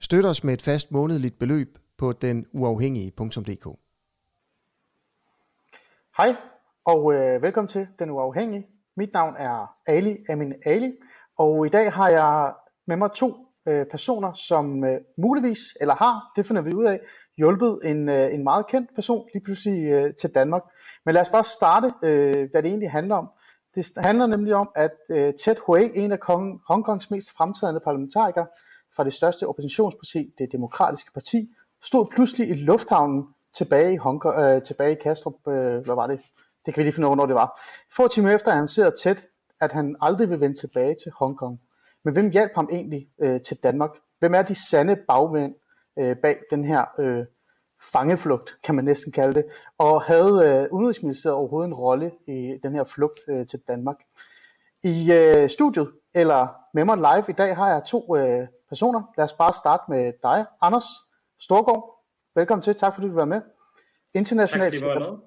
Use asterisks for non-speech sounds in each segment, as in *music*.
Støt os med et fast månedligt beløb på denuafhængige.dk. Hej og øh, velkommen til Den Uafhængige. Mit navn er Ali Amin Ali, og i dag har jeg med mig to øh, personer, som øh, muligvis, eller har, det finder vi ud af, hjulpet en, øh, en meget kendt person lige pludselig øh, til Danmark. Men lad os bare starte, øh, hvad det egentlig handler om. Det handler nemlig om, at øh, Ted Hui, en af Hongkongs mest fremtrædende parlamentarikere fra det største oppositionsparti, det demokratiske parti, stod pludselig i lufthavnen tilbage i, Hongkong, øh, tilbage i Kastrup, øh, hvad var det? Det kan vi lige finde ud af, hvornår det var. Få timer efter annoncerede tæt, at han aldrig vil vende tilbage til Hongkong. Men hvem hjalp ham egentlig øh, til Danmark? Hvem er de sande bagmænd øh, bag den her øh, fangeflugt, kan man næsten kalde det, og havde øh, Udenrigsministeriet overhovedet en rolle i den her flugt øh, til Danmark. I øh, studiet, eller med mig live i dag, har jeg to øh, personer. Lad os bare starte med dig, Anders Storgård. Velkommen til, tak fordi du var med. International tak med.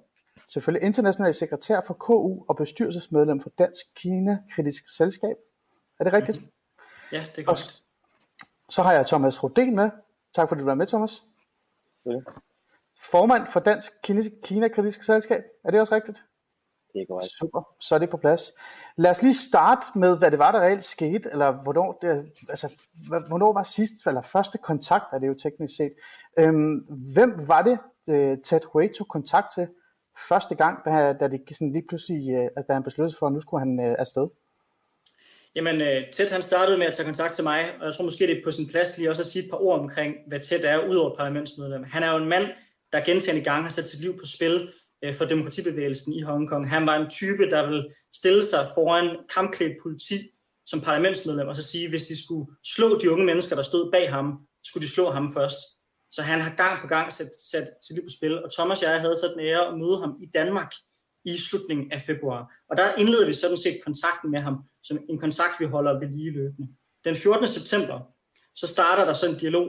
Selvfølgelig international sekretær for KU og bestyrelsesmedlem for Dansk Kina Kritisk Selskab. Er det rigtigt? Mm-hmm. Ja, det er godt. Så, så har jeg Thomas Rodin med. Tak fordi du var med, Thomas. Ja. Formand for Dansk Kina Kritisk Selskab. Er det også rigtigt? Det er korrekt. Super, så er det på plads. Lad os lige starte med, hvad det var, der reelt skete, eller hvornår, det, altså, hvornår var sidst, eller første kontakt, er det jo teknisk set. Øhm, hvem var det, øh, Ted Hui tog kontakt til første gang, da, da det sådan lige pludselig, øh, da han besluttede for, at nu skulle han øh, afsted? Jamen, Ted han startede med at tage kontakt til mig, og jeg tror måske, det er på sin plads lige også at sige et par ord omkring, hvad Ted er, udover parlamentsmedlem. Han er jo en mand, der gentagende gange har sat sit liv på spil øh, for demokratibevægelsen i Hongkong. Han var en type, der ville stille sig foran kampklædt politi som parlamentsmedlem og så sige, hvis de skulle slå de unge mennesker, der stod bag ham, skulle de slå ham først. Så han har gang på gang sat, sat sit liv på spil. Og Thomas og jeg havde så den ære at møde ham i Danmark i slutningen af februar. Og der indleder vi sådan set kontakten med ham, som en kontakt, vi holder ved lige løbende. Den 14. september, så starter der så en dialog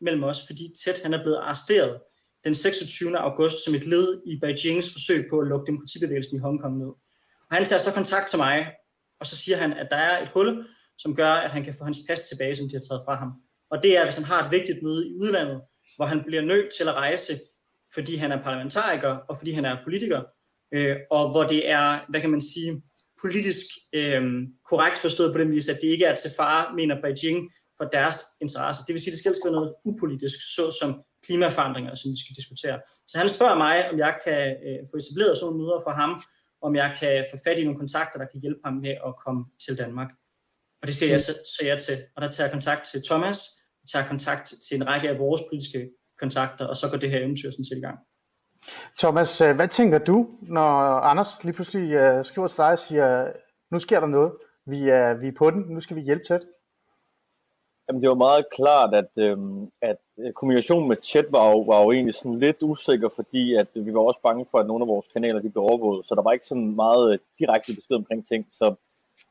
mellem os, fordi Tæt han er blevet arresteret den 26. august som et led i Beijings forsøg på at lukke demokratibevægelsen i Hongkong ned. Og han tager så kontakt til mig, og så siger han, at der er et hul, som gør, at han kan få hans pas tilbage, som de har taget fra ham. Og det er, hvis han har et vigtigt møde i udlandet, hvor han bliver nødt til at rejse, fordi han er parlamentariker, og fordi han er politiker, øh, og hvor det er, hvad kan man sige, politisk øh, korrekt forstået på den vis, at det ikke er til fare, mener Beijing, for deres interesse. Det vil sige, at det skal være noget upolitisk, såsom klimaforandringer, som vi skal diskutere. Så han spørger mig, om jeg kan øh, få etableret sådan møder for ham, om jeg kan få fat i nogle kontakter, der kan hjælpe ham med at komme til Danmark. Og det siger jeg så, så jeg til. Og der tager jeg kontakt til Thomas, jeg tager kontakt til en række af vores politiske kontakter, og så går det her eventyr sådan set i gang. Thomas, øh, hvad tænker du, når Anders lige pludselig uh, skriver til dig og siger, nu sker der noget, vi er, vi er på den, nu skal vi hjælpe til Jamen, det var meget klart, at, øhm, at øh, kommunikationen med chat var jo, var jo egentlig sådan lidt usikker, fordi at øh, vi var også bange for, at nogle af vores kanaler de blev overvåget, så der var ikke sådan meget øh, direkte besked omkring ting. Så,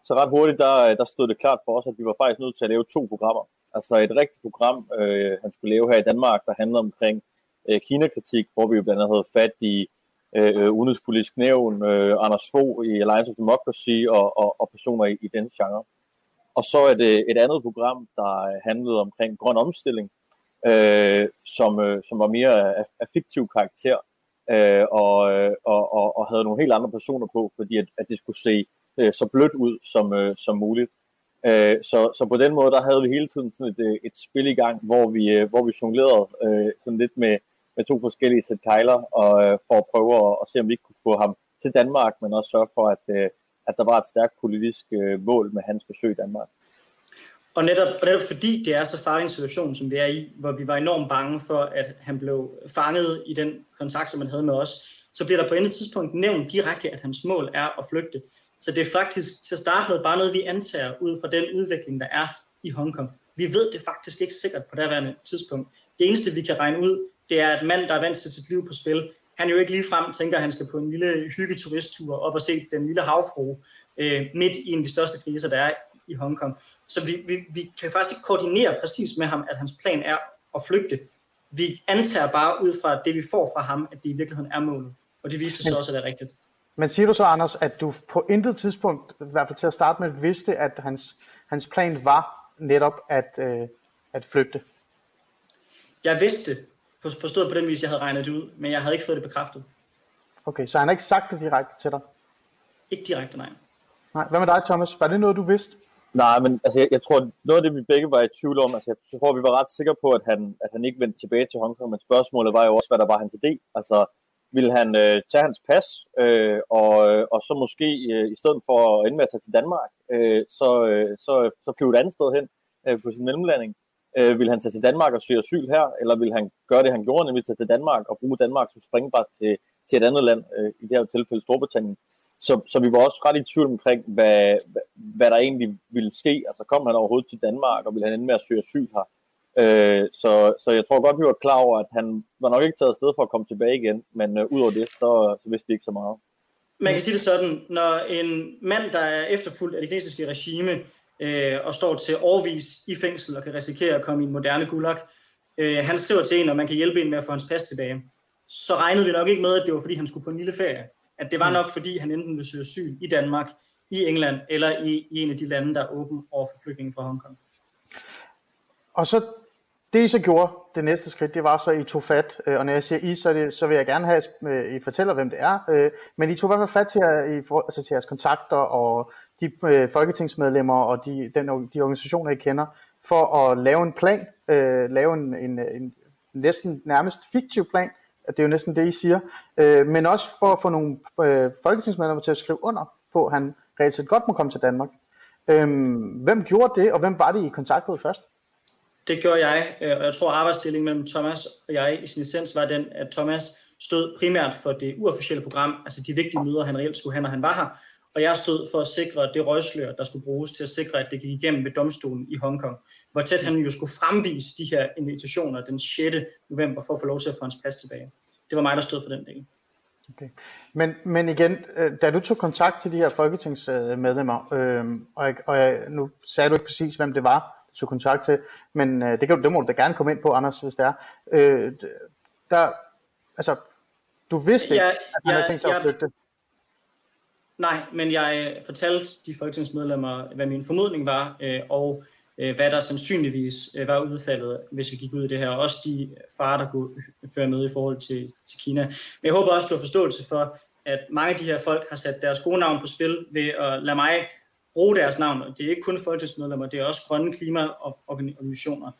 så ret hurtigt, der, der stod det klart for os, at vi var faktisk nødt til at lave to programmer. Altså et rigtigt program, øh, han skulle lave her i Danmark, der handlede omkring øh, Kina-kritik, hvor vi jo blandt andet havde fat i øh, udenrigspolitisk nævn, øh, Anders Fogh i Alliance of Democracy og, og, og personer i, i den genre. Og så er det et andet program, der handlede omkring grøn omstilling, øh, som, øh, som var mere af, af fiktiv karakter, øh, og, og, og, og havde nogle helt andre personer på, fordi at, at det skulle se øh, så blødt ud som, øh, som muligt. Øh, så, så på den måde, der havde vi hele tiden sådan et, øh, et spil i gang, hvor vi, øh, hvor vi jonglerede øh, sådan lidt med, med to forskellige sæt kejler, og, øh, for at prøve at, at se, om vi ikke kunne få ham til Danmark, men også sørge for, at, øh, at der var et stærkt politisk øh, mål med hans besøg i Danmark. Og netop, netop fordi det er så farlig en situation, som vi er i, hvor vi var enormt bange for, at han blev fanget i den kontakt, som han havde med os, så bliver der på et tidspunkt nævnt direkte, at hans mål er at flygte. Så det er faktisk til at starte med bare noget, vi antager ud fra den udvikling, der er i Hongkong. Vi ved det faktisk ikke sikkert på daværende tidspunkt. Det eneste, vi kan regne ud, det er, at mand, der er vant til sit liv på spil, han jo ikke lige frem tænker, at han skal på en lille hyggeturisttur op og se den lille havfru øh, midt i en af de største kriser, der er i Hongkong. Så vi, vi, vi kan faktisk ikke koordinere præcis med ham, at hans plan er at flygte. Vi antager bare ud fra det, vi får fra ham, at det i virkeligheden er målet. Og det viser sig også, at det er rigtigt. Men siger du så, Anders, at du på intet tidspunkt, i hvert fald til at starte med, vidste, at hans, hans plan var netop at, øh, at flygte? Jeg vidste, forstået på den vis, jeg havde regnet det ud, men jeg havde ikke fået det bekræftet. Okay, så han har ikke sagt det direkte til dig? Ikke direkte, nej. Nej. Hvad med dig, Thomas? Var det noget, du vidste? Nej, men altså, jeg, jeg tror, noget af det, vi begge var i tvivl om, altså, jeg tror, vi var ret sikre på, at han, at han ikke vendte tilbage til Hongkong, men spørgsmålet var jo også, hvad der var hans idé. Altså, ville han øh, tage hans pas, øh, og, øh, og så måske øh, i stedet for at ende med at tage til Danmark, øh, så, øh, så, så flyve et andet sted hen øh, på sin mellemlanding. Øh, vil han tage til Danmark og søge asyl her, eller vil han gøre det, han gjorde, nemlig tage til Danmark og bruge Danmark som springbræt til, til et andet land, øh, i det her tilfælde Storbritannien. Så, så vi var også ret i tvivl omkring, hvad, hvad, hvad der egentlig ville ske. Altså kom han overhovedet til Danmark, og ville han ende med at søge asyl her? Øh, så, så jeg tror godt, vi var klar over, at han var nok ikke taget afsted for at komme tilbage igen, men øh, udover det, så, så vidste vi ikke så meget. Man kan sige det sådan, når en mand, der er efterfulgt af det kinesiske regime, øh, og står til overvis i fængsel og kan risikere at komme i en moderne gulag, øh, han skriver til en, og man kan hjælpe en med at få hans pas tilbage, så regnede vi nok ikke med, at det var fordi, han skulle på en lille ferie. At det var mm. nok fordi, han enten ville søge asyl i Danmark, i England, eller i, i en af de lande, der er åben over for flygtninge fra Hongkong. Og så det I så gjorde, det næste skridt, det var så, I tog fat, øh, og når jeg siger I, så, det, så vil jeg gerne have, at I fortæller, hvem det er, øh, men I tog i hvert fald fat til, I, altså til jeres kontakter og de øh, folketingsmedlemmer og de, den, de organisationer, I kender, for at lave en plan, øh, lave en, en, en næsten nærmest fiktiv plan, det er jo næsten det, I siger, øh, men også for at få nogle folketingsmedlemmer til at skrive under på, at han reelt set godt må komme til Danmark. Øhm, hvem gjorde det, og hvem var det, I kontaktede først? Det gjorde jeg, og jeg tror arbejdsdelingen mellem Thomas og jeg i sin essens var den, at Thomas stod primært for det uofficielle program, altså de vigtige møder, han reelt skulle have, når han var her, og jeg stod for at sikre det røgslør, der skulle bruges til at sikre, at det gik igennem ved domstolen i Hongkong, hvor tæt han jo skulle fremvise de her invitationer den 6. november for at få lov til at få hans pas tilbage. Det var mig, der stod for den del. Okay. Men, men igen, øh, da du tog kontakt til de her folketingsmedlemmer, øh, og, og nu sagde du ikke præcis, hvem det var, tog kontakt til. Men øh, det, kan, det må du da gerne komme ind på, Anders, hvis det er. Øh, der, altså, du vidste ikke, ja, at han ja, havde tænkt sig ja, at flygte. Nej, men jeg øh, fortalte de folketingsmedlemmer, hvad min formodning var, øh, og øh, hvad der sandsynligvis var udfaldet, hvis vi gik ud i det her. Også de farer, der kunne føre med i forhold til, til Kina. Men jeg håber også, du har forståelse for, at mange af de her folk har sat deres gode navn på spil ved at lade mig bruge deres navn. Det er ikke kun folketingsmedlemmer, det er også grønne klimaorganisationer.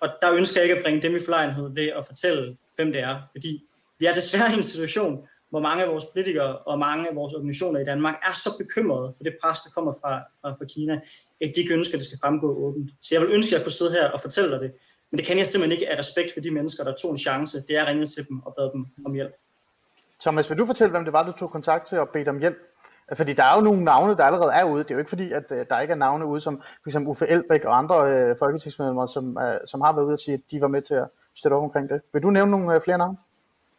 Og der ønsker jeg ikke at bringe dem i forlegenhed ved at fortælle, hvem det er, fordi vi er desværre i en situation, hvor mange af vores politikere og mange af vores organisationer i Danmark er så bekymrede for det pres, der kommer fra, fra, fra Kina, at de ikke ønsker, at det skal fremgå åbent. Så jeg vil ønske, at jeg kunne sidde her og fortælle dig det, men det kan jeg simpelthen ikke af respekt for de mennesker, der tog en chance. Det er at ringe til dem og bede dem om hjælp. Thomas, vil du fortælle, hvem det var, du tog kontakt til og bedte om hjælp? Fordi der er jo nogle navne, der allerede er ude. Det er jo ikke fordi, at øh, der ikke er navne ude, som f.eks. Uffe Elbæk og andre øh, folketingsmedlemmer, som, øh, som har været ude og sige, at de var med til at støtte op omkring det. Vil du nævne nogle øh, flere navne?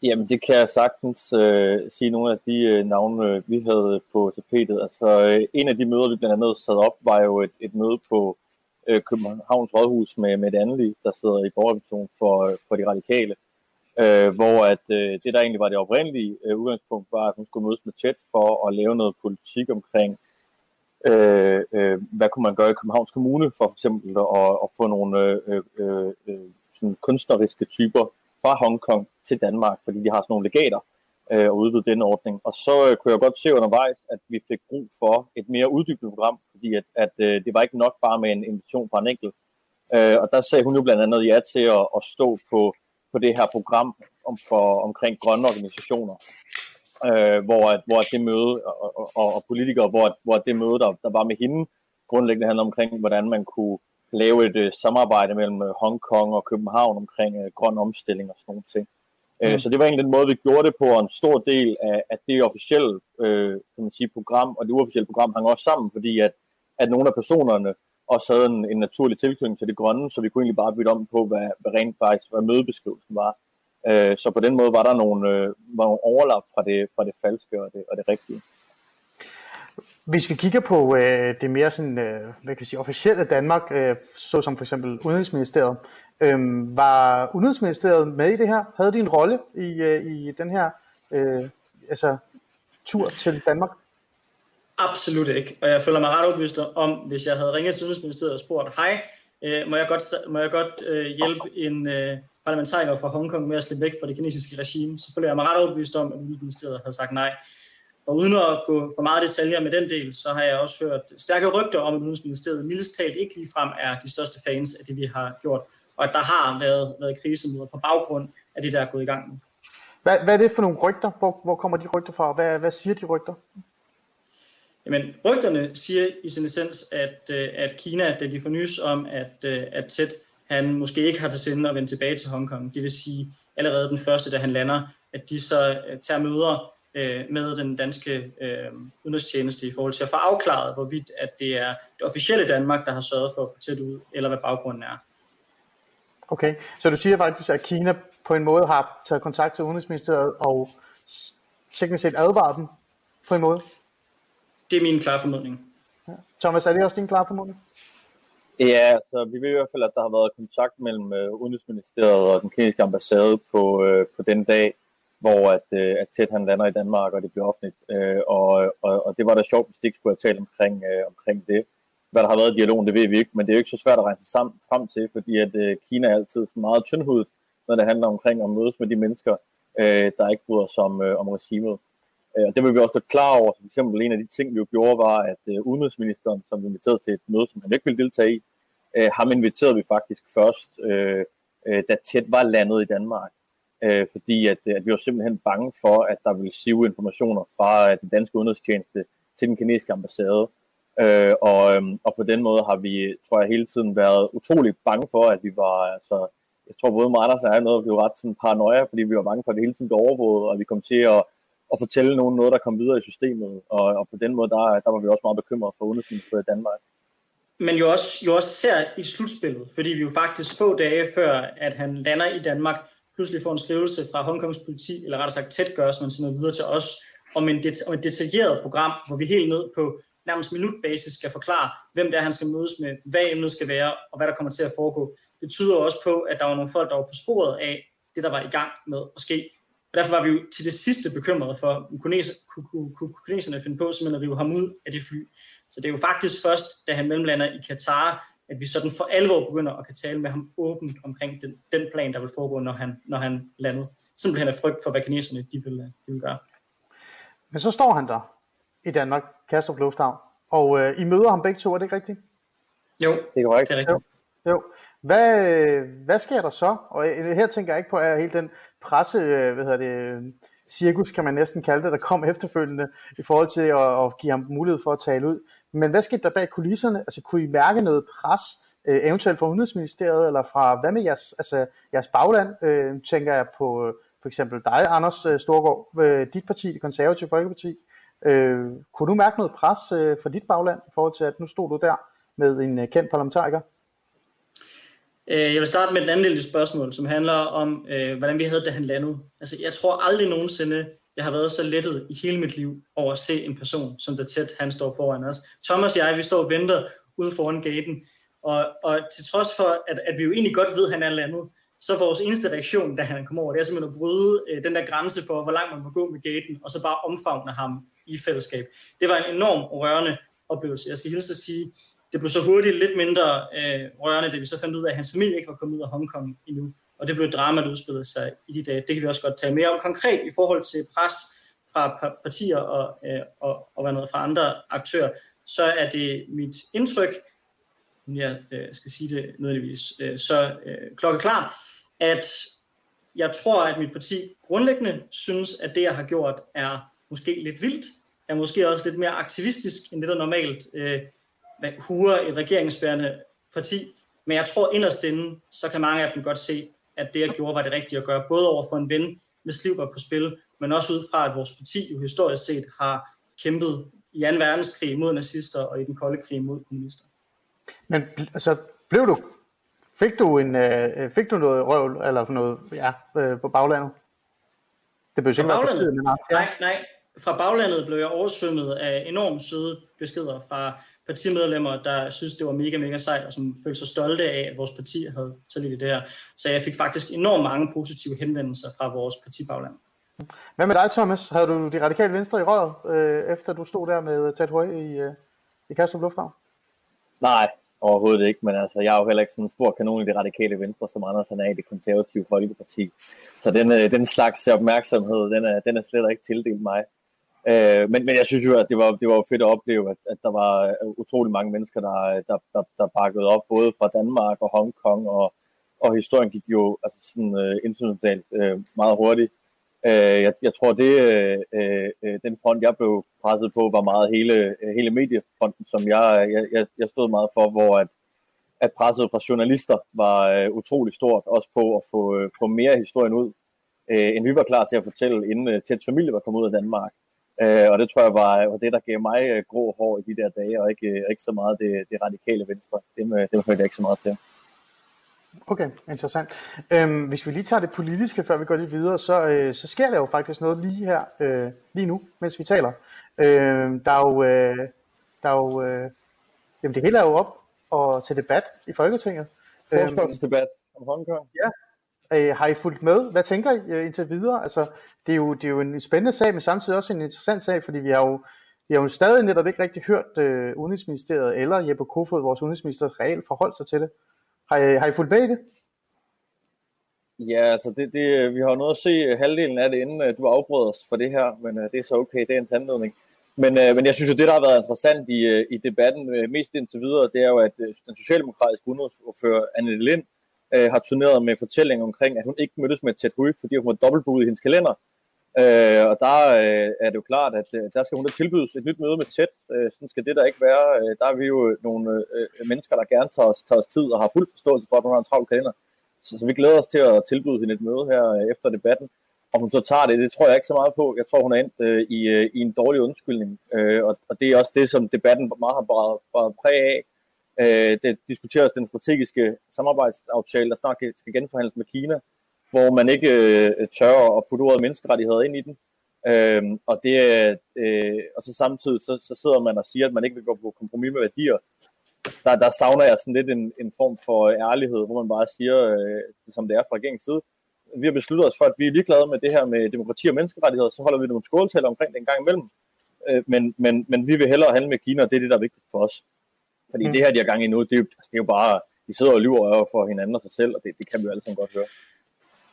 Jamen, det kan jeg sagtens øh, sige nogle af de øh, navne, øh, vi havde på tapetet. Altså, øh, en af de møder, vi blandt andet sad op, var jo et, et møde på øh, Københavns Rådhus med, med Anneli, der sidder i borgerrevision for, for de radikale øh, hvor at øh, det, der egentlig var det oprindelige øh, udgangspunkt, var, at hun skulle mødes med tæt for at lave noget politik omkring, øh, øh, hvad kunne man gøre i Københavns Kommune for for eksempel at, at få nogle øh, øh, øh, sådan kunstneriske typer fra Hongkong til Danmark, fordi de har sådan nogle legater øh, og udvide den ordning. Og så øh, kunne jeg godt se undervejs, at vi fik brug for et mere uddybende program, fordi at, at øh, det var ikke nok bare med en invitation fra en enkelt. Øh, og der sagde hun jo blandt andet ja til at, at stå på på det her program om for, omkring grønne organisationer, øh, hvor, hvor det møde, og, og, og politikere, hvor, hvor det møde, der, der var med hende, grundlæggende handler omkring, hvordan man kunne lave et uh, samarbejde mellem uh, Hongkong og København omkring uh, grøn omstilling og sådan nogle ting. Mm. Uh, så det var egentlig den måde, vi gjorde det på, og en stor del af, af det officielle uh, kan man sige, program og det uofficielle program hang også sammen, fordi at, at nogle af personerne også havde en, en naturlig tilknytning til det grønne, så vi kunne egentlig bare bytte om på, hvad, hvad rent faktisk hvad mødebeskrivelsen var. Øh, så på den måde var der nogle, øh, var nogle overlap fra det, fra det falske og det, og det rigtige. Hvis vi kigger på øh, det mere sådan, øh, hvad kan jeg sige, officielle Danmark, øh, såsom for eksempel Udenrigsministeriet, øh, var Udenrigsministeriet med i det her? Havde de en rolle i, øh, i den her øh, altså, tur til Danmark? Absolut ikke, og jeg føler mig ret overbevist om, hvis jeg havde ringet til Udenrigsministeriet og spurgt, hej, øh, må jeg godt, må jeg godt øh, hjælpe en øh, parlamentariker fra Hongkong med at slippe væk fra det kinesiske regime, så føler jeg mig ret overbevist om, at Udenrigsministeriet havde sagt nej. Og uden at gå for meget detaljer med den del, så har jeg også hørt stærke rygter om, at Udenrigsministeriet mildest talt ikke ligefrem er de største fans af det, vi har gjort, og at der har været, været krisemøder på baggrund af det, der er gået i gang nu. Hvad, hvad er det for nogle rygter? Hvor, hvor kommer de rygter fra? Hvad, hvad siger de rygter? Jamen, rygterne siger i sin essens, at, øh, at Kina, da de får nys om, at, øh, at Ted, han måske ikke har til sinde at vende tilbage til Hongkong, det vil sige allerede den første, da han lander, at de så øh, tager møder med den danske øh, udenrigstjeneste i forhold til at få afklaret, hvorvidt at det er det officielle Danmark, der har sørget for at få tæt ud, eller hvad baggrunden er. Okay, så du siger faktisk, at Kina på en måde har taget kontakt til Udenrigsministeriet og teknisk set advaret dem på en måde? Det er min klare formodning. Ja. Thomas, er det også din klare formodning? Ja, altså, vi ved i hvert fald, at der har været kontakt mellem uh, Udenrigsministeriet og den kinesiske ambassade på, uh, på den dag, hvor at, øh, at Ted han lander i Danmark, og det bliver offentligt. Øh, og, og, og det var da sjovt, hvis det ikke skulle have talt omkring, øh, omkring det. Hvad der har været i dialogen, det ved vi ikke, men det er jo ikke så svært at regne sig sammen, frem til, fordi at øh, Kina er altid sådan meget tyndhudet, når det handler omkring at mødes med de mennesker, øh, der ikke bryder sig om, uh, om regimet. Øh, og det var vi også godt klar over. For eksempel en af de ting, vi jo gjorde, var, at øh, udenrigsministeren, som vi inviterede til et møde, som han ikke ville deltage i, øh, ham inviterede vi faktisk først, øh, da tæt var landet i Danmark øh, fordi at, øh, at vi var simpelthen bange for, at der ville sive informationer fra øh, den danske udenrigstjeneste til den kinesiske ambassade. Øh, og, øhm, og på den måde har vi, tror jeg, hele tiden været utrolig bange for, at vi var, altså, jeg tror både mig og Anders er noget, vi var ret sådan paranoia, fordi vi var bange for, at det hele tiden blev overvåget, og vi kom til at at fortælle nogen noget, der kom videre i systemet. Og, og på den måde, der, der var vi også meget bekymrede for udenrigsministeriet i Danmark. Men jo også, jo også ser i slutspillet, fordi vi jo faktisk få dage før, at han lander i Danmark, pludselig får en skrivelse fra Hongkongs politi, eller rettere sagt tæt gør, som man sender videre til os, om, en det, om et detaljeret program, hvor vi helt ned på nærmest minutbasis skal forklare, hvem det er, han skal mødes med, hvad emnet skal være, og hvad der kommer til at foregå. Det tyder også på, at der var nogle folk, der var på sporet af det, der var i gang med at ske. Og derfor var vi jo til det sidste bekymrede for, om kunne kineserne finde på simpelthen at rive ham ud af det fly. Så det er jo faktisk først, da han mellemlander i Katar, at vi sådan for alvor begynder at kan tale med ham åbent omkring den, den plan, der vil foregå, når han, når han landede. Simpelthen af frygt for, hvad kineserne de vil, de vil gøre. Men så står han der i Danmark, Kastrup Lufthavn, og øh, I møder ham begge to, er det ikke rigtigt? Jo, det er korrekt. Det er rigtigt. Jo. jo. Hvad, hvad sker der så? Og her tænker jeg ikke på, at hele den presse, hvad hedder det, cirkus kan man næsten kalde det, der kom *laughs* efterfølgende i forhold til at, at give ham mulighed for at tale ud. Men hvad skete der bag kulisserne? Altså kunne I mærke noget pres, øh, eventuelt fra Udenrigsministeriet, eller fra, hvad med jeres, altså, jeres bagland? Øh, tænker jeg på øh, for eksempel dig, Anders øh, Storgård, øh, dit parti, det konservative Folkeparti. Øh, kunne du mærke noget pres øh, fra dit bagland i forhold til, at nu stod du der med en øh, kendt parlamentariker? Øh, jeg vil starte med den anden del spørgsmål, som handler om, øh, hvordan vi havde, da han landede. Altså, jeg tror aldrig nogensinde, jeg har været så lettet i hele mit liv over at se en person, som der tæt han står foran os. Thomas og jeg, vi står og venter ude foran gaten, og, og til trods for, at, at vi jo egentlig godt ved, at han er landet, så vores eneste reaktion, da han kom over, det er simpelthen at bryde øh, den der grænse for, hvor langt man må gå med gaten, og så bare omfavne ham i fællesskab. Det var en enorm rørende oplevelse. Jeg skal hilse at sige, det blev så hurtigt lidt mindre øh, rørende, da vi så fandt ud af, at hans familie ikke var kommet ud af Hongkong endnu. Og det blev et drama, der udspillede sig i de dage. Det kan vi også godt tage mere om konkret i forhold til pres fra partier og, øh, og, og hvad noget fra andre aktører. Så er det mit indtryk, jeg øh, skal sige det nødvendigvis, øh, så øh, klokkeklart, at jeg tror, at mit parti grundlæggende synes, at det, jeg har gjort, er måske lidt vildt, er måske også lidt mere aktivistisk, end det, der normalt øh, huer et regeringsbærende parti, men jeg tror inderst inde, så kan mange af dem godt se, at det, jeg gjorde, var det rigtige at gøre, både over for en ven, hvis liv var på spil, men også ud fra, at vores parti jo historisk set har kæmpet i 2. verdenskrig mod nazister og i den kolde krig mod kommunister. Men altså, blev du, fik du, en, øh, fik du noget røv, eller noget, ja, øh, på baglandet? Det behøver ikke være partiet, men ja. Nej, nej. Fra baglandet blev jeg oversvømmet af enormt søde beskeder fra partimedlemmer, der synes, det var mega, mega sejt, og som følte sig stolte af, at vores parti havde taget lidt i det her. Så jeg fik faktisk enormt mange positive henvendelser fra vores partibagland. Hvad med dig, Thomas? Havde du de radikale venstre i røret, øh, efter du stod der med Ted Høj i, øh, i Kastrup Lufthavn? Nej, overhovedet ikke, men altså, jeg er jo heller ikke sådan en stor kanon i det radikale venstre, som Anders han er i det konservative folkeparti. Så den, øh, den slags opmærksomhed, den er, den er slet ikke tildelt mig. Øh, men, men jeg synes jo, at det var, det var fedt at opleve, at, at der var øh, utrolig mange mennesker, der, der, der, der bakkede op, både fra Danmark og Hongkong, og, og historien gik jo altså sådan, øh, internationalt øh, meget hurtigt. Øh, jeg, jeg tror, det øh, øh, den front, jeg blev presset på, var meget hele, hele mediefronten, som jeg, jeg, jeg stod meget for, hvor at, at presset fra journalister var øh, utrolig stort, også på at få, øh, få mere historien ud, øh, end vi var klar til at fortælle, inden øh, Tæt Familie var kommet ud af Danmark. Øh, og det tror jeg var, var det, der gav mig øh, grå hår i de der dage, og ikke, øh, ikke så meget det, det radikale venstre. Det, med, det hørte jeg ikke så meget til. Okay, interessant. Øhm, hvis vi lige tager det politiske, før vi går lidt videre, så, øh, så sker der jo faktisk noget lige her, øh, lige nu, mens vi taler. Øh, der er jo, øh, der er jo øh, jamen det hele er jo op og til debat i Folketinget. Forspørgselsdebat om Hongkong. Ja, Øh, har I fulgt med? Hvad tænker I øh, indtil videre? Altså, det, er jo, det er jo en spændende sag, men samtidig også en interessant sag, fordi vi har jo, vi har jo stadig netop ikke rigtig hørt øh, Udenrigsministeriet eller Jeppe Kofod, vores udenrigsminister, reelt forholde sig til det. Har I, har I fulgt med i det? Ja, altså det, det, øh, vi har jo noget at se øh, halvdelen af det, inden øh, du afbrød os for det her, men det er så okay, det er en anledning. Men, men jeg synes jo, det der har været interessant i, i debatten mest indtil videre, det er jo, at den socialdemokratiske udenrigsordfører Anne Lind øh, har turneret med fortællinger omkring, at hun ikke mødtes med Ted Hui, fordi hun var dobbeltbudet i hendes kalender. Øh, og der øh, er det jo klart, at øh, der skal hun da tilbydes et nyt møde med Ted. Øh, sådan skal det der ikke være. Øh, der er vi jo nogle øh, mennesker, der gerne tager os, tager os tid og har fuld forståelse for, at hun har en travl kalender. Så, så vi glæder os til at tilbyde hende et møde her øh, efter debatten. Om hun så tager det, det tror jeg ikke så meget på. Jeg tror, hun er endt øh, i, øh, i en dårlig undskyldning. Øh, og, og det er også det, som debatten meget har bare præg af. Øh, det diskuteres den strategiske samarbejdsaftale, der snart skal genforhandles med Kina, hvor man ikke øh, tør at putte ordet menneskerettigheder ind i den. Øh, og, det, øh, og så samtidig så, så sidder man og siger, at man ikke vil gå på kompromis med værdier. Der, der savner jeg sådan lidt en, en form for øh, ærlighed, hvor man bare siger, øh, som det er fra regeringens side. Vi har besluttet os for, at vi er ligeglade med det her med demokrati og menneskerettigheder, så holder vi nogle skåltaler omkring det en gang imellem. Øh, men, men, men vi vil hellere handle med Kina, og det er det, der er vigtigt for os. Fordi mm. det her, de har gang i nu, det er, jo, altså, det er jo bare, de sidder og lyver for hinanden og sig selv, og det, det kan vi jo alle sammen godt høre.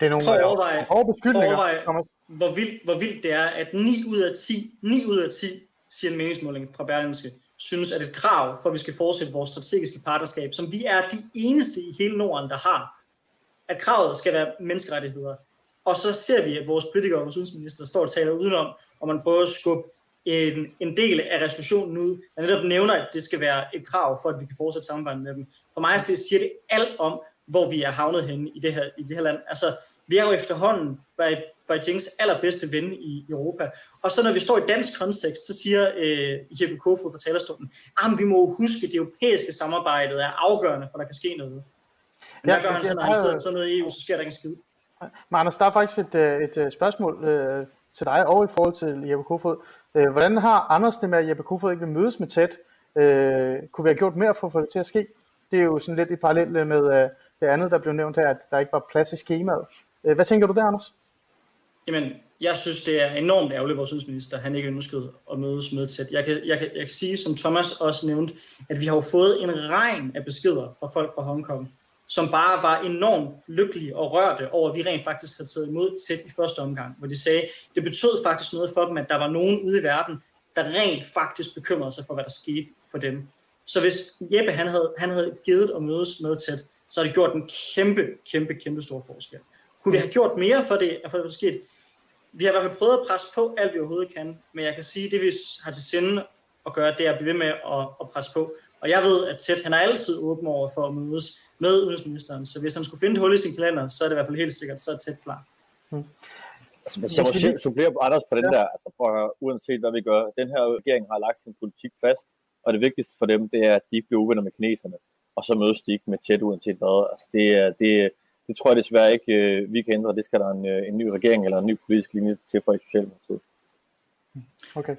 Det er nogle prøv at overveje, overveje hvor, vildt, hvor vildt det er, at 9 ud af 10, 9 ud af 10, siger en meningsmåling fra Berlingske, synes, at et krav for, at vi skal fortsætte vores strategiske partnerskab, som vi er de eneste i hele Norden, der har, at kravet skal være menneskerettigheder. Og så ser vi, at vores politikere og vores udenrigsminister står og taler udenom, og man prøver at skubbe en, en del af resolutionen ud, der netop nævner, at det skal være et krav for, at vi kan fortsætte samarbejdet med dem. For mig så siger det alt om, hvor vi er havnet henne i det her, i det her land. Altså, vi er jo efterhånden Beijings allerbedste ven i Europa. Og så når vi står i dansk kontekst, så siger øh, Jeppe Kofod fra talerstolen, at vi må huske, at det europæiske samarbejde er afgørende, for der kan ske noget. Men ja, der gør han så, når han sidder sådan noget i EU, så sker der ikke en skid. Men Anders, der er faktisk et, øh, et, et spørgsmål øh, til dig, og i forhold til Jeppe Kofod. Øh, hvordan har Anders det med, at Jeppe Kofod ikke vil mødes med tæt? Øh, kunne vi have gjort mere for at få det til at ske? Det er jo sådan lidt i parallel med øh, det andet, der blev nævnt her, at der ikke var plads i skemaet. Øh, hvad tænker du der, Anders? Jamen, jeg synes, det er enormt ærgerligt, vores udenrigsminister, han ikke ønskede at mødes med tæt. Jeg kan, jeg, kan, jeg kan sige, som Thomas også nævnte, at vi har jo fået en regn af beskeder fra folk fra Hongkong, som bare var enormt lykkelige og rørte over, at vi rent faktisk havde taget imod tæt i første omgang, hvor de sagde, det betød faktisk noget for dem, at der var nogen ude i verden, der rent faktisk bekymrede sig for, hvad der skete for dem. Så hvis Jeppe han havde, han havde givet at mødes med tæt, så har det gjort en kæmpe, kæmpe, kæmpe stor forskel. Kunne vi have gjort mere for det, for det der skete? Vi har i hvert fald prøvet at presse på alt, vi overhovedet kan, men jeg kan sige, at det vi har til sinde at gøre, det er at blive ved med at, at presse på. Og jeg ved, at Ted, han er altid åben over for at mødes med udenrigsministeren, så hvis han skulle finde et hul i sin kalender, så er det i hvert fald helt sikkert, så er Ted klar. Hmm. Altså, jeg må supplere på Anders på den ja. der, altså for, uanset hvad vi gør, den her regering har lagt sin politik fast, og det vigtigste for dem, det er, at de ikke bliver uvenner med kineserne, og så mødes de ikke med tæt uanset hvad. Altså, det, er, det, det tror jeg desværre ikke, øh, vi kan ændre. Det skal der en, øh, en ny regering eller en ny politisk linje til for i Socialdemokratiet. Okay.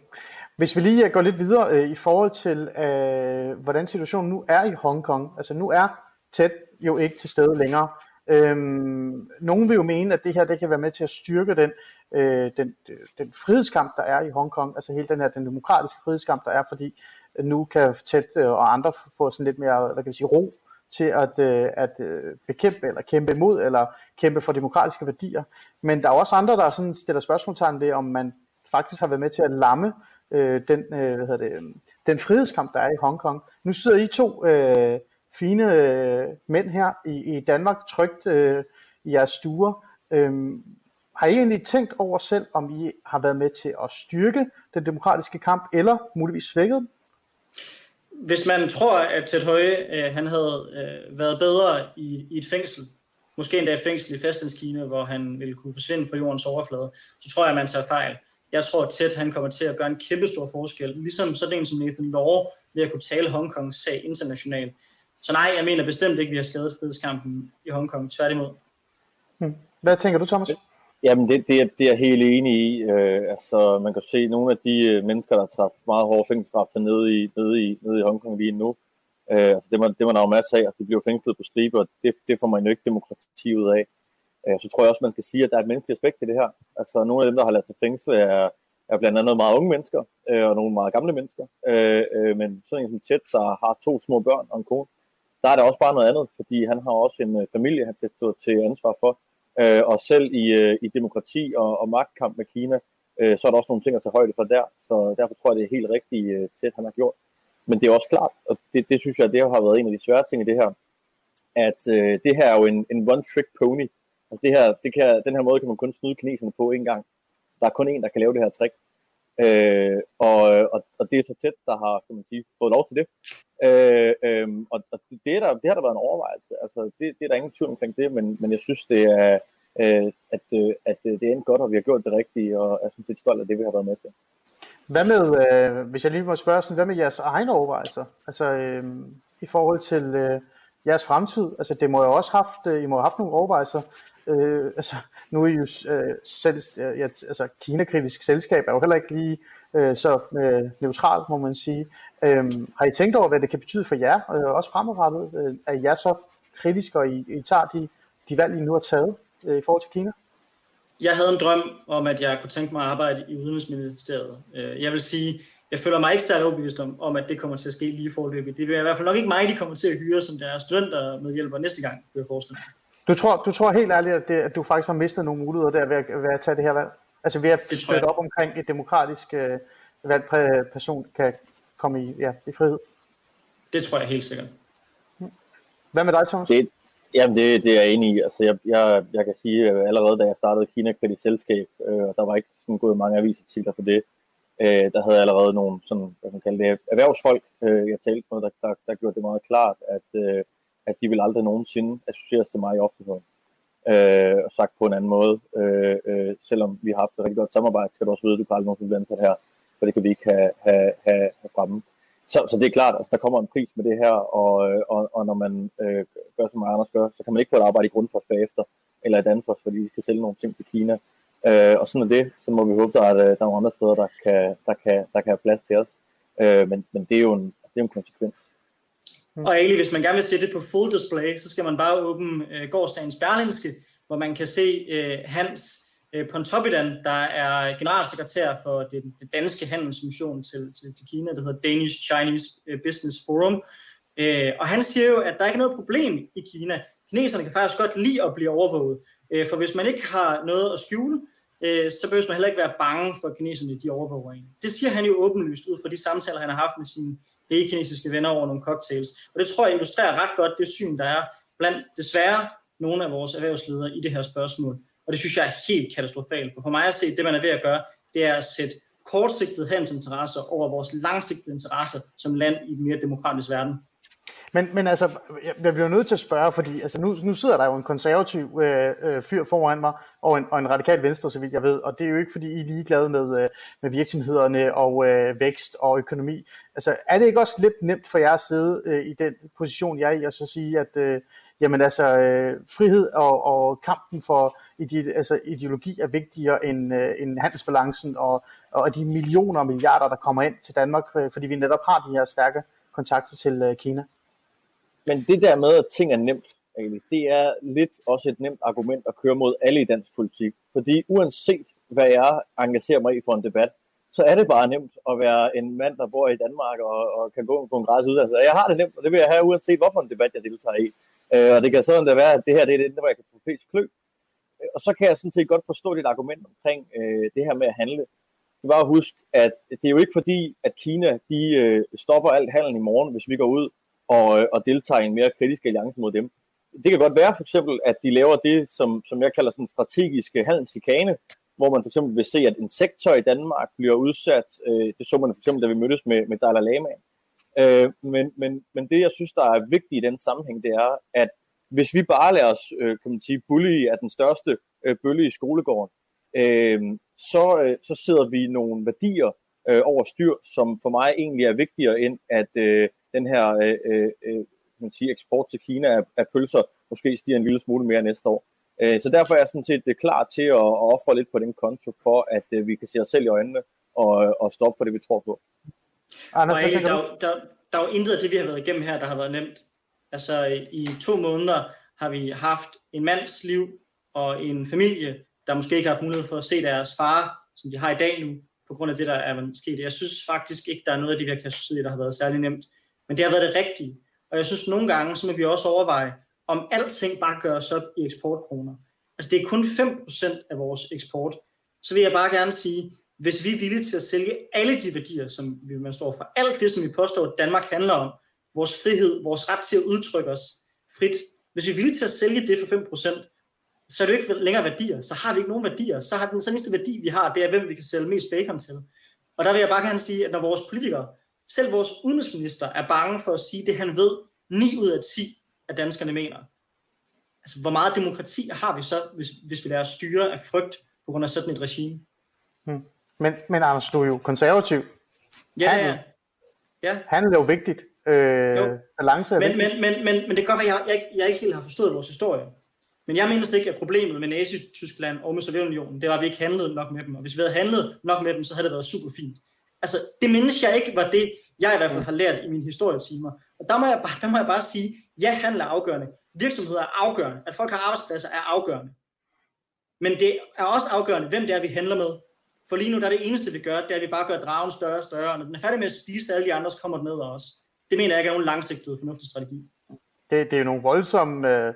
Hvis vi lige øh, går lidt videre øh, i forhold til, øh, hvordan situationen nu er i Hongkong. Altså nu er tæt jo ikke til stede længere. Øhm, nogen vil jo mene, at det her det kan være med til at styrke den, øh, den, den frihedskamp, der er i Hongkong, altså hele den her den demokratiske frihedskamp, der er, fordi øh, nu kan Tæt øh, og andre få sådan lidt mere, hvad kan vi sige, ro til at, øh, at øh, bekæmpe eller kæmpe imod eller kæmpe for demokratiske værdier. Men der er også andre, der sådan stiller spørgsmålstegn ved, om man faktisk har været med til at lamme øh, den, øh, hvad hedder det, øhm, den frihedskamp, der er i Hongkong. Nu sidder I to øh, fine øh, mænd her i, i Danmark, trygt øh, i jeres stuer. Øh, har I egentlig tænkt over selv, om I har været med til at styrke den demokratiske kamp, eller muligvis svækket Hvis man tror, at Ted Høje øh, han havde øh, været bedre i, i et fængsel, måske endda et fængsel i Fastlandskina, hvor han ville kunne forsvinde på jordens overflade, så tror jeg, at man tager fejl. Jeg tror, at Ted han kommer til at gøre en kæmpe stor forskel, ligesom sådan en som Nathan Law, ved at kunne tale Hongkongs sag internationalt. Så nej, jeg mener bestemt ikke, at vi har skadet frihedskampen i Hongkong. Tværtimod. Hmm. Hvad tænker du, Thomas? Jamen, det, det, er, det er jeg helt enig i. Øh, altså, man kan se nogle af de øh, mennesker, der tager meget hårde fængselsstraffe nede i, nede, i, nede i Hongkong lige nu. Øh, altså, det, var, det var der jo masser af. Altså, de bliver fængslet på stribe, og det, det får man jo ikke demokrati ud af. Øh, så tror jeg også, man skal sige, at der er et menneskeligt aspekt i det her. Altså, nogle af dem, der har lavet sig fængsle, er, er blandt andet meget unge mennesker, øh, og nogle meget gamle mennesker. Øh, men sådan en som Tæt, der har to små børn og en kone, der er der også bare noget andet, fordi han har også en familie, han skal stå til ansvar for. Og selv i, i demokrati og, og magtkamp med Kina, så er der også nogle ting at tage højde for der. Så derfor tror jeg, det er helt rigtigt tæt, han har gjort. Men det er også klart, og det, det synes jeg, det har været en af de svære ting i det her, at øh, det her er jo en, en one-trick pony. Altså det her, det kan, den her måde kan man kun snyde kineserne på en gang. Der er kun en, der kan lave det her trick. Øh, og, og, og det er så tæt, der har kan man sige, fået lov til det. Øh, øh, og og det, det, er der, det har der været en overvejelse. Altså, det, det er der ingen tvivl omkring det, men, men jeg synes, det er, øh, at, øh, at øh, det er endt godt, og vi har gjort det rigtige, og jeg er sådan set stolt af det, vi har været med til. Hvad med, øh, hvis jeg lige må spørge, sådan, hvad med jeres egne overvejelser? Altså øh, i forhold til øh, jeres fremtid? Altså det må jo også haft, øh, I må have haft nogle overvejelser. Øh, altså nu er I jo øh, selv, øh, ja, altså kinakritisk selskab er jo heller ikke lige øh, så øh, neutralt, må man sige. Øh, har I tænkt over, hvad det kan betyde for jer, øh, også fremadrettet? Øh, er I så kritisk, og I, I tager de, de valg, I nu har taget øh, i forhold til Kina? Jeg havde en drøm om, at jeg kunne tænke mig at arbejde i Udenrigsministeriet. Øh, jeg vil sige, jeg føler mig ikke særlig overbevist om, om, at det kommer til at ske lige forløbet. Det vil i hvert fald nok ikke mig, de kommer til at hyre som deres studenter med hjælper næste gang, vil jeg forestille mig. Du tror, du tror helt ærligt, at, det, at du faktisk har mistet nogle muligheder der ved at, ved at tage det her valg? Altså ved at støtte op omkring et demokratisk øh, valgt person kan komme i, ja, i frihed? Det tror jeg helt sikkert. Hvad med dig, Thomas? Det, jamen, det, det er jeg enig i. Altså, jeg, jeg, jeg kan sige, at allerede da jeg startede Kina Kritisk Selskab, øh, der var ikke sådan gået mange avisartikler på det, øh, der havde jeg allerede nogle sådan, hvad man kalder det, erhvervsfolk, øh, jeg talte med, der, der, der gjorde det meget klart, at, øh, at de vil aldrig nogensinde associeres til mig i offentligheden. Øh, og sagt på en anden måde, øh, øh, selvom vi har haft et rigtig godt samarbejde, skal du også vide, at du kan aldrig nogensinde blive ansat her, for det kan vi ikke have, have, have, have fremme. Så, så det er klart, at altså, der kommer en pris med det her, og, øh, og, og når man øh, gør, som Anders gør, så kan man ikke få et arbejde i Grundfos bagefter, eller i Danfoss, fordi vi skal sælge nogle ting til Kina. Øh, og sådan er det, så må vi håbe, der er, øh, der er nogle andre steder, der kan, der kan, der kan have plads til os. Øh, men, men det er jo en, det er en konsekvens. Mm. Og egentlig, hvis man gerne vil se det på full display, så skal man bare åbne øh, gårdsdagens Berlinske, hvor man kan se øh, Hans øh, Pontoppidan, der er generalsekretær for det, det danske handelsmission til, til, til Kina, der hedder Danish Chinese øh, Business Forum. Øh, og han siger jo, at der ikke er noget problem i Kina. Kineserne kan faktisk godt lide at blive overvåget. Øh, for hvis man ikke har noget at skjule, øh, så behøver man heller ikke være bange for, at kineserne de overvåger en. Det siger han jo åbenlyst ud fra de samtaler, han har haft med sine ikke-kinesiske venner over nogle cocktails. Og det tror jeg illustrerer ret godt det syn, der er blandt desværre nogle af vores erhvervsledere i det her spørgsmål. Og det synes jeg er helt katastrofalt. For for mig at se, det man er ved at gøre, det er at sætte kortsigtede handelsinteresser over vores langsigtede interesser som land i en mere demokratisk verden. Men, men altså, jeg bliver nødt til at spørge, fordi altså, nu, nu sidder der jo en konservativ øh, øh, fyr foran mig, og en, og en radikal venstre, så vidt jeg ved, og det er jo ikke, fordi I er ligeglade med, øh, med virksomhederne og øh, vækst og økonomi. Altså, er det ikke også lidt nemt for jer at sidde øh, i den position, jeg er i, og så sige, at øh, jamen, altså, øh, frihed og, og kampen for ide, altså, ideologi er vigtigere end, øh, end handelsbalancen og, og de millioner og milliarder, der kommer ind til Danmark, øh, fordi vi netop har de her stærke kontakter til øh, Kina? Men det der med, at ting er nemt, egentlig, det er lidt også et nemt argument at køre mod alle i dansk politik. Fordi uanset hvad jeg engagerer mig i for en debat, så er det bare nemt at være en mand, der bor i Danmark og, og kan gå på en gratis uddannelse. Jeg har det nemt, og det vil jeg have uanset hvorfor en debat jeg deltager i. Øh, og det kan sådan da være, at det her det er det, hvor jeg kan få flest klø. Øh, og så kan jeg sådan set godt forstå dit argument omkring øh, det her med at handle. Du var huske, at det er jo ikke fordi, at Kina de øh, stopper alt handel i morgen, hvis vi går ud og, øh, og deltager i en mere kritisk alliance mod dem. Det kan godt være for eksempel, at de laver det, som, som jeg kalder sådan strategiske handelschikane, hvor man for eksempel vil se, at en sektor i Danmark bliver udsat. Øh, det så man for eksempel, da vi mødtes med, med Dalai Lama. Øh, men, men, men det, jeg synes, der er vigtigt i den sammenhæng, det er, at hvis vi bare lader os, øh, kan man sige, bully af den største øh, bølge i skolegården, øh, så, øh, så sidder vi nogle værdier øh, over styr, som for mig egentlig er vigtigere end, at øh, den her øh, øh, øh man sige, eksport til Kina af, af pølser måske stiger en lille smule mere næste år. Øh, så derfor er jeg sådan set øh, klar til at, at ofre lidt på den konto, for at øh, vi kan se os selv i øjnene og, og stoppe for det, vi tror på. Anders, og egentlig, der, der, der er jo intet af det, vi har været igennem her, der har været nemt. Altså i to måneder har vi haft en mands liv og en familie, der måske ikke har haft mulighed for at se deres far, som de har i dag nu, på grund af det, der er sket. Jeg synes faktisk ikke, der er noget af det, vi har kastet der har været særlig nemt. Men det har været det rigtige. Og jeg synes nogle gange, så må vi også overveje, om alting bare gøres op i eksportkroner. Altså det er kun 5% af vores eksport. Så vil jeg bare gerne sige, hvis vi er villige til at sælge alle de værdier, som vi man står for, alt det, som vi påstår, at Danmark handler om, vores frihed, vores ret til at udtrykke os frit, hvis vi er villige til at sælge det for 5%, så er det jo ikke længere værdier. Så har vi ikke nogen værdier. Så har den så eneste værdi, vi har, det er, hvem vi kan sælge mest bacon til. Og der vil jeg bare gerne sige, at når vores politikere, selv vores udenrigsminister, er bange for at sige det, han ved, 9 ud af 10 af danskerne mener. Altså, hvor meget demokrati har vi så, hvis, hvis vi lader os styre af frygt på grund af sådan et regime? Hmm. Men, men Anders, du er jo konservativ. Ja, handel. ja. ja. Handel er jo vigtigt. Øh, jo. Balance er men, men, men, men, men det kan godt være, at jeg, jeg, jeg ikke helt har forstået vores historie. Men jeg mener ikke, at problemet med Nazi-Tyskland og med Sovjetunionen, det var, at vi ikke handlede nok med dem. Og hvis vi havde handlet nok med dem, så havde det været super fint. Altså, det mindes jeg ikke var det, jeg i hvert fald har lært i mine historietimer. Og der må jeg bare, der må jeg bare sige, ja, handel er afgørende. Virksomheder er afgørende. At folk har arbejdspladser er afgørende. Men det er også afgørende, hvem det er, vi handler med. For lige nu, der er det eneste, vi gør, det er, at vi bare gør dragen større og større. Og når den er færdig med at spise alle de andre, så kommer den ned af os. Det mener jeg ikke er nogen langsigtet fornuftig strategi. Det, det er nogle voldsomme... Øh,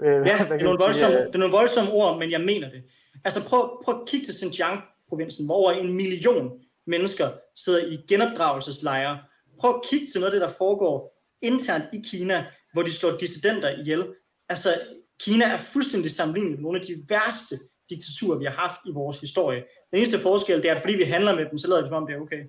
øh, ja, det er, nogle voldsomme, det er nogle voldsomme ord, men jeg mener det. Altså prøv, prøv at kigge til Xinjiang-provincen, hvor over en million mennesker sidder i genopdragelseslejre. Prøv at kigge til noget af det, der foregår internt i Kina, hvor de slår dissidenter ihjel. Altså, Kina er fuldstændig sammenlignet med nogle af de værste diktaturer, vi har haft i vores historie. Den eneste forskel, det er, at fordi vi handler med dem, så lader vi som om, det er okay.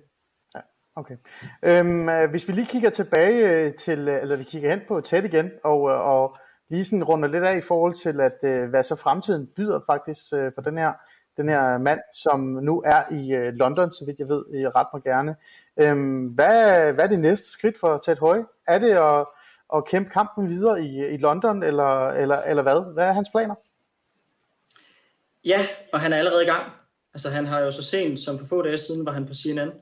Ja, okay. Øhm, øh, hvis vi lige kigger tilbage øh, til, øh, eller vi kigger hen på tæt igen, og, og lige sådan runder lidt af i forhold til, at hvad så fremtiden byder faktisk for den her den her mand, som nu er i øh, London, så vidt jeg ved, i ret mig gerne. Øhm, hvad, hvad er det næste skridt for Ted Høje? Er det at, at kæmpe kampen videre i, i London, eller, eller, eller hvad? Hvad er hans planer? Ja, og han er allerede i gang. Altså han har jo så sent som for få dage siden, var han på CNN,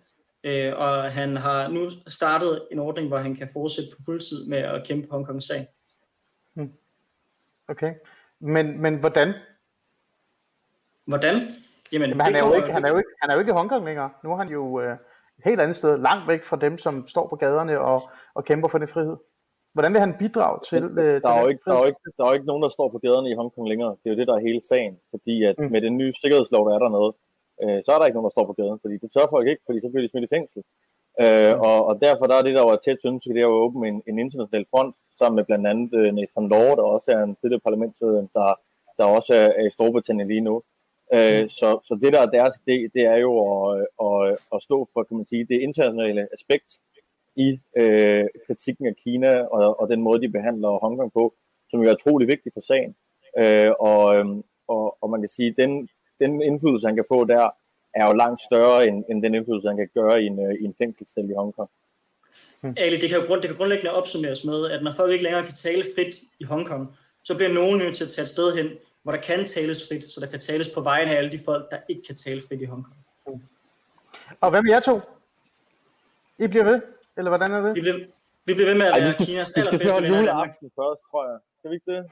øh, og han har nu startet en ordning, hvor han kan fortsætte på fuldtid med at kæmpe Hongkongs sag. Hmm. Okay, men, men hvordan Hvordan? Jamen, Jamen han, er jo ikke, han, er jo ikke, han er jo ikke i Hongkong længere. Nu er han jo øh, et helt andet sted, langt væk fra dem, som står på gaderne og, og kæmper for den frihed. Hvordan vil han bidrage til, øh, der, til er jo ikke, der, er jo ikke, der er jo ikke nogen, der står på gaderne i Hongkong længere. Det er jo det, der er hele sagen. Fordi at mm. med den nye sikkerhedslov, der er dernede, øh, så er der ikke nogen, der står på gaden. Fordi det tør folk ikke, fordi så bliver de smidt i fængsel. Øh, mm. og, og derfor der er det, der var tæt ønske, det er at åbne en, en international front, sammen med blandt andet øh, Nathan Law, der også er en tidligere parlamentsleder, der, der også er, er i Storbritannien lige nu. Øh, så, så det der er deres idé, det er jo at, at, at stå for, kan man sige, det internationale aspekt i øh, kritikken af Kina og, og den måde, de behandler Hongkong på, som jo er utrolig vigtig for sagen. Øh, og, øh, og, og man kan sige, at den, den indflydelse, han kan få der, er jo langt større end, end den indflydelse, han kan gøre i en, øh, i en fængselscelle i Hongkong. Hmm. Ali, det kan jo grund, det kan grundlæggende opsummeres med, at når folk ikke længere kan tale frit i Hongkong, så bliver nogen nødt til at tage et sted hen, hvor der kan tales frit, så der kan tales på vejen af alle de folk, der ikke kan tale frit i Hongkong. Og hvad med jer to? I bliver ved? Eller hvordan er det? Vi bliver, vi bliver ved med at være Ej, Kinas allerbedste venner i Danmark. først, tror jeg. Skal vi ikke det?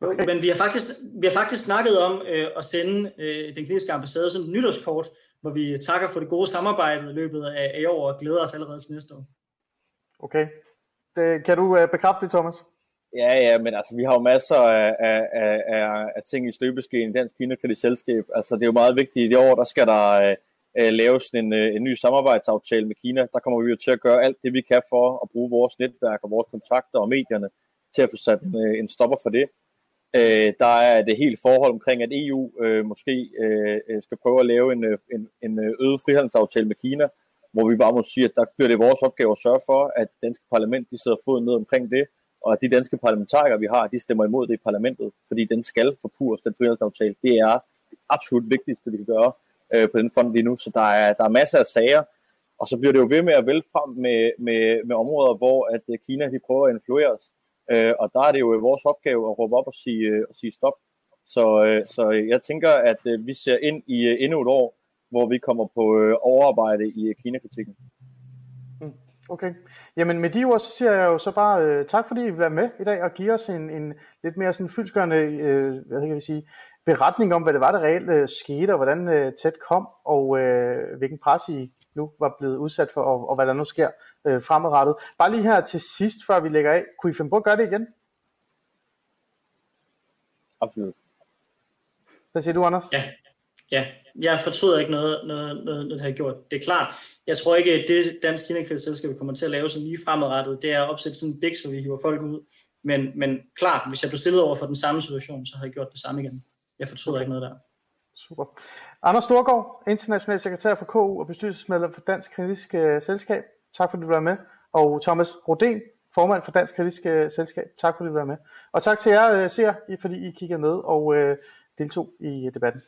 Okay. Men vi har faktisk, vi har faktisk snakket om øh, at sende øh, den kliniske ambassade som et nytårskort, hvor vi takker for det gode samarbejde i løbet af, af år og glæder os allerede til næste år. Okay. Det, kan du øh, bekræfte det, Thomas? Ja, ja, men altså, vi har jo masser af, af, af, af ting i støbeskeen i Dansk Kinekritisk Selskab. Altså, det er jo meget vigtigt. I det år, der skal der øh, øh, laves en, øh, en ny samarbejdsaftale med Kina. Der kommer vi jo til at gøre alt det, vi kan for at bruge vores netværk og vores kontakter og medierne til at få sat øh, en stopper for det. Øh, der er det helt forhold omkring, at EU øh, måske øh, øh, skal prøve at lave en, øh, en, en øget frihandelsaftale med Kina, hvor vi bare må sige, at der bliver det vores opgave at sørge for, at det danske parlament de sidder foden ned omkring det, og at de danske parlamentarikere, vi har, de stemmer imod det i parlamentet, fordi den skal forpures, den frihandelsaftale. Det er det absolut vigtigste, vi kan gøre øh, på den front lige nu. Så der er, der er masser af sager, og så bliver det jo ved med at vælge frem med, med, med områder, hvor at øh, Kina de prøver at influere os. Øh, og der er det jo vores opgave at råbe op og sige, øh, og sige stop. Så, øh, så jeg tænker, at øh, vi ser ind i øh, endnu et år, hvor vi kommer på øh, overarbejde i øh, Kina-kritikken. Okay. Jamen med de ord, så siger jeg jo så bare øh, tak, fordi I vil være med i dag og give os en, en lidt mere sådan fyldskørende øh, hvad kan vi sige, beretning om, hvad det var, der reelt øh, skete, og hvordan øh, tæt kom, og øh, hvilken pres I nu var blevet udsat for, og, og hvad der nu sker øh, fremadrettet. Bare lige her til sidst, før vi lægger af, kunne I finde på at gøre det igen? Absolut. Hvad siger du, Anders? Ja, ja. Jeg fortryder ikke noget, noget, noget, noget, det har gjort. Det er klart. Jeg tror ikke, at det Dansk Selskab kommer til at lave sådan lige fremadrettet, det er at opsætte sådan en biks, hvor vi hiver folk ud. Men, men klart, hvis jeg blev stillet over for den samme situation, så havde jeg gjort det samme igen. Jeg fortryder okay. ikke noget der. Super. Anders Storgård, international sekretær for KU og bestyrelsesmedlem for Dansk Kritisk uh, Selskab. Tak fordi du var med. Og Thomas Roden, formand for Dansk Kritisk uh, Selskab. Tak fordi du var med. Og tak til jer, uh, ser, fordi I kiggede med og deltog i debatten.